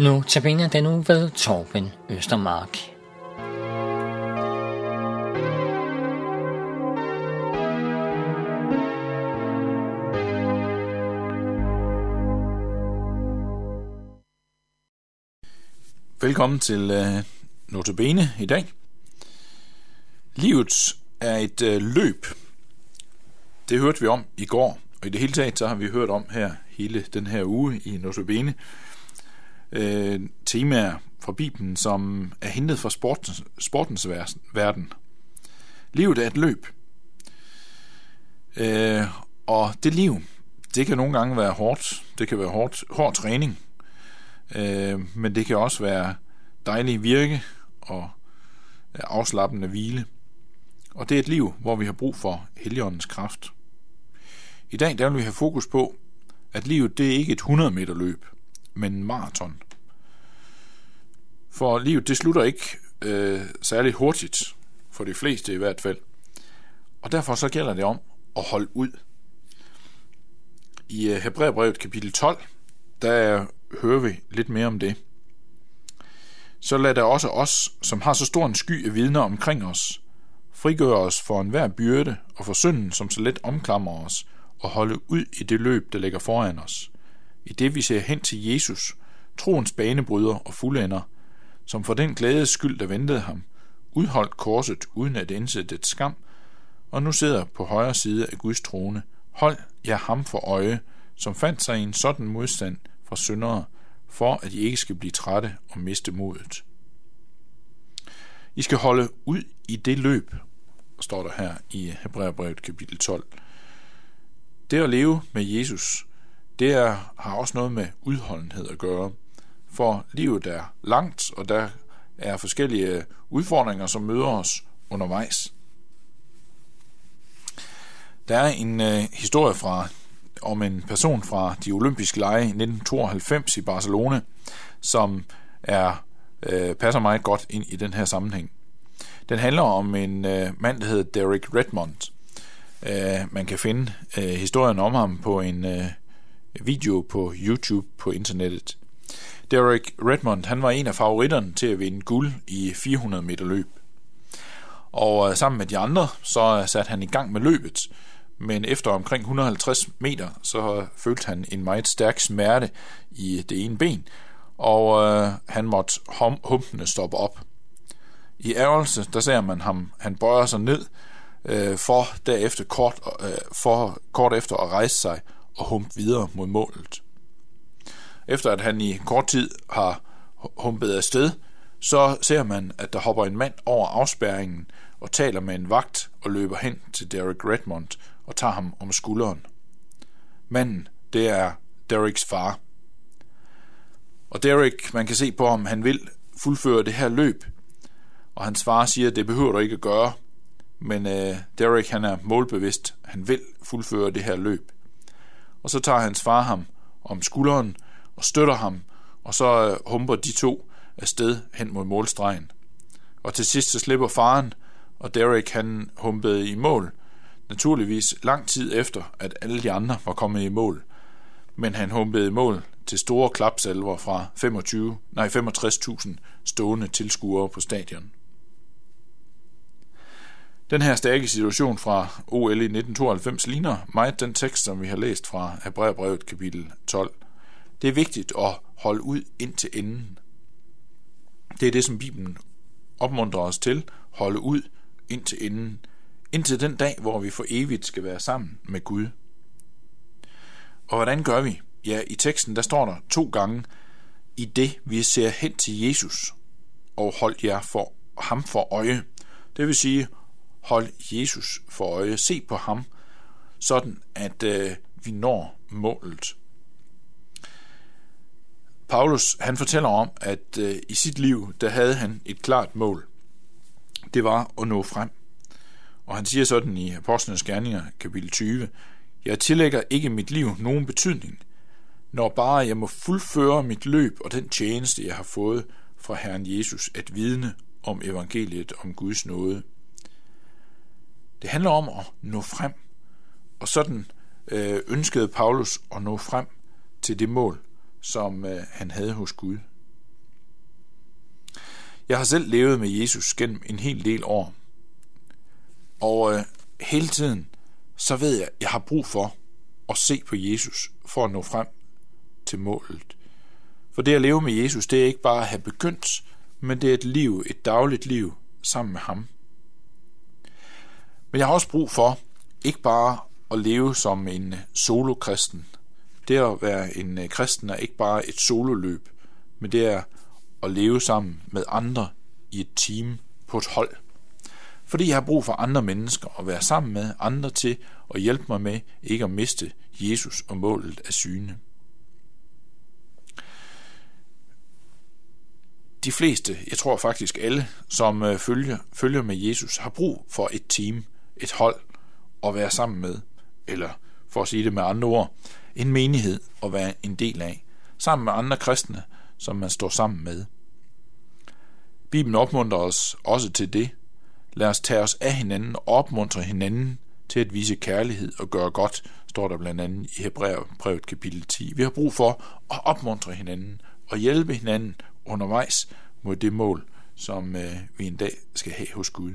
Nu tabiner den nu ved Torben Østermark. Velkommen til uh, Notabene i dag. Livet er et uh, løb. Det hørte vi om i går, og i det hele taget så har vi hørt om her hele den her uge i Notabene uh, Øh, temaer fra Bibelen, som er hentet fra sportens, sportens verden. Livet er et løb. Øh, og det liv, det kan nogle gange være hårdt. Det kan være hårdt, hård træning Øh, men det kan også være dejlig virke og øh, afslappende hvile. Og det er et liv, hvor vi har brug for Helligåndens kraft. I dag der vil vi have fokus på, at livet det er ikke et 100 meter løb, men maraton. For livet det slutter ikke øh, særlig hurtigt, for de fleste i hvert fald. Og derfor så gælder det om at holde ud. I øh, Hebræerbrevet kapitel 12, der hører vi lidt mere om det. Så lad der også os, som har så stor en sky af vidner omkring os, frigøre os for enhver byrde og for synden, som så let omklamrer os, og holde ud i det løb, der ligger foran os. I det vi ser hen til Jesus, troens banebryder og fuldender, som for den glædes skyld, der ventede ham, udholdt korset uden at indse det skam, og nu sidder på højre side af Guds trone. Hold jer ham for øje, som fandt sig i en sådan modstand, fra syndere, for at I ikke skal blive trætte og miste modet. I skal holde ud i det løb, står der her i Hebræerbrevet kapitel 12. Det at leve med Jesus, det er, har også noget med udholdenhed at gøre. For livet er langt, og der er forskellige udfordringer, som møder os undervejs. Der er en øh, historie fra om en person fra de olympiske lege i 1992 i Barcelona, som er øh, passer meget godt ind i den her sammenhæng. Den handler om en øh, mand, der hedder Derek Redmond. Øh, man kan finde øh, historien om ham på en øh, video på YouTube på internettet. Derek Redmond han var en af favoritterne til at vinde guld i 400 meter løb. Og øh, sammen med de andre, så øh, satte han i gang med løbet, men efter omkring 150 meter, så øh, følte han en meget stærk smerte i det ene ben, og øh, han måtte hum, humpende stoppe op. I ærgelse, der ser man ham, han bøjer sig ned, øh, for derefter kort, øh, for kort efter at rejse sig og humpe videre mod målet. Efter at han i kort tid har humpet afsted, så ser man, at der hopper en mand over afspærringen og taler med en vagt og løber hen til Derek Redmond og tager ham om skulderen. Manden, det er Dereks far. Og Derek, man kan se på om han vil fuldføre det her løb. Og hans far siger, at det behøver du ikke at gøre. Men øh, Derek, han er målbevidst. Han vil fuldføre det her løb. Og så tager hans far ham om skulderen og støtter ham, og så øh, humper de to afsted hen mod målstregen. Og til sidst så slipper faren, og Derek han humpede i mål, naturligvis lang tid efter, at alle de andre var kommet i mål. Men han humpede i mål til store klapsalver fra 25, nej 65.000 stående tilskuere på stadion. Den her stærke situation fra OL i 1992 ligner meget den tekst, som vi har læst fra Hebræerbrevet kapitel 12. Det er vigtigt at holde ud ind til enden. Det er det, som Bibelen opmuntrer os til, holde ud ind til enden indtil den dag, hvor vi for evigt skal være sammen med Gud. Og hvordan gør vi? Ja, i teksten der står der to gange, i det vi ser hen til Jesus, og hold jer for ham for øje. Det vil sige, hold Jesus for øje, se på ham, sådan at øh, vi når målet. Paulus han fortæller om, at øh, i sit liv, der havde han et klart mål. Det var at nå frem. Og han siger sådan i Apostlenes Gerninger, kapitel 20, Jeg tillægger ikke mit liv nogen betydning, når bare jeg må fuldføre mit løb og den tjeneste, jeg har fået fra Herren Jesus, at vidne om evangeliet om Guds nåde. Det handler om at nå frem, og sådan øh, ønskede Paulus at nå frem til det mål, som øh, han havde hos Gud. Jeg har selv levet med Jesus gennem en hel del år. Og øh, hele tiden, så ved jeg, at jeg har brug for at se på Jesus for at nå frem til målet. For det at leve med Jesus, det er ikke bare at have begyndt, men det er et liv, et dagligt liv sammen med ham. Men jeg har også brug for ikke bare at leve som en øh, solokristen. Det at være en øh, kristen er ikke bare et sololøb, men det er at leve sammen med andre i et team på et hold. Fordi jeg har brug for andre mennesker at være sammen med, andre til at hjælpe mig med ikke at miste Jesus og målet af syne. De fleste, jeg tror faktisk alle, som øh, følger, følger med Jesus, har brug for et team, et hold at være sammen med, eller for at sige det med andre ord, en menighed at være en del af, sammen med andre kristne, som man står sammen med. Bibelen opmuntrer os også til det. Lad os tage os af hinanden og opmuntre hinanden til at vise kærlighed og gøre godt, står der blandt andet i Hebræerbrevet kapitel 10. Vi har brug for at opmuntre hinanden og hjælpe hinanden undervejs mod det mål, som øh, vi en dag skal have hos Gud.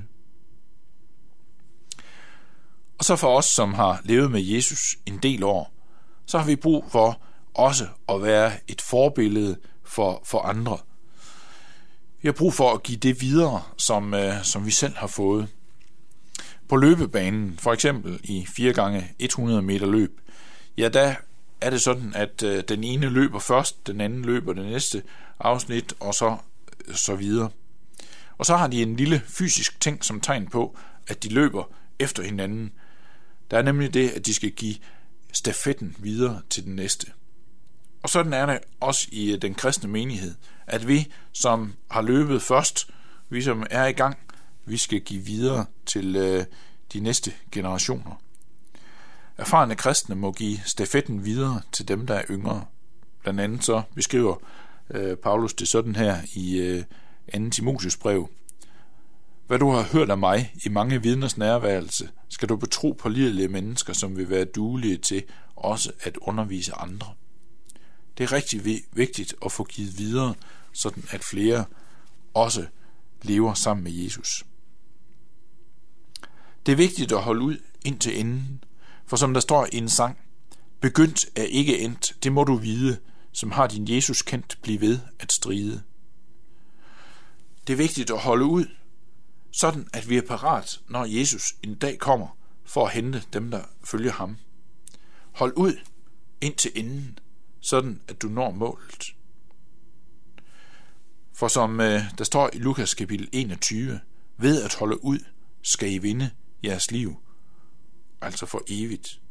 Og så for os, som har levet med Jesus en del år, så har vi brug for også at være et forbillede for, for andre. Vi har brug for at give det videre, som, øh, som vi selv har fået. På løbebanen, for eksempel i 4 gange 100 meter løb, ja, der er det sådan, at øh, den ene løber først, den anden løber det næste afsnit, og så, øh, så videre. Og så har de en lille fysisk ting som tegn på, at de løber efter hinanden. Der er nemlig det, at de skal give stafetten videre til den næste. Og sådan er det også i øh, den kristne menighed, at vi, som har løbet først, vi som er i gang, vi skal give videre til øh, de næste generationer. Erfarne kristne må give stafetten videre til dem, der er yngre. Blandt andet så beskriver øh, Paulus det sådan her i øh, 2. Timotius brev. Hvad du har hørt af mig i mange vidners nærværelse, skal du betro på lidelige mennesker, som vil være duelige til også at undervise andre. Det er rigtig vigtigt at få givet videre, sådan at flere også lever sammen med Jesus. Det er vigtigt at holde ud indtil enden, for som der står i en sang, begyndt er ikke endt, det må du vide, som har din Jesus kendt, bliv ved at stride. Det er vigtigt at holde ud, sådan at vi er parat, når Jesus en dag kommer for at hente dem, der følger ham. Hold ud indtil enden, sådan at du når målet. For som øh, der står i Lukas kapitel 21, ved at holde ud, skal I vinde jeres liv, altså for evigt.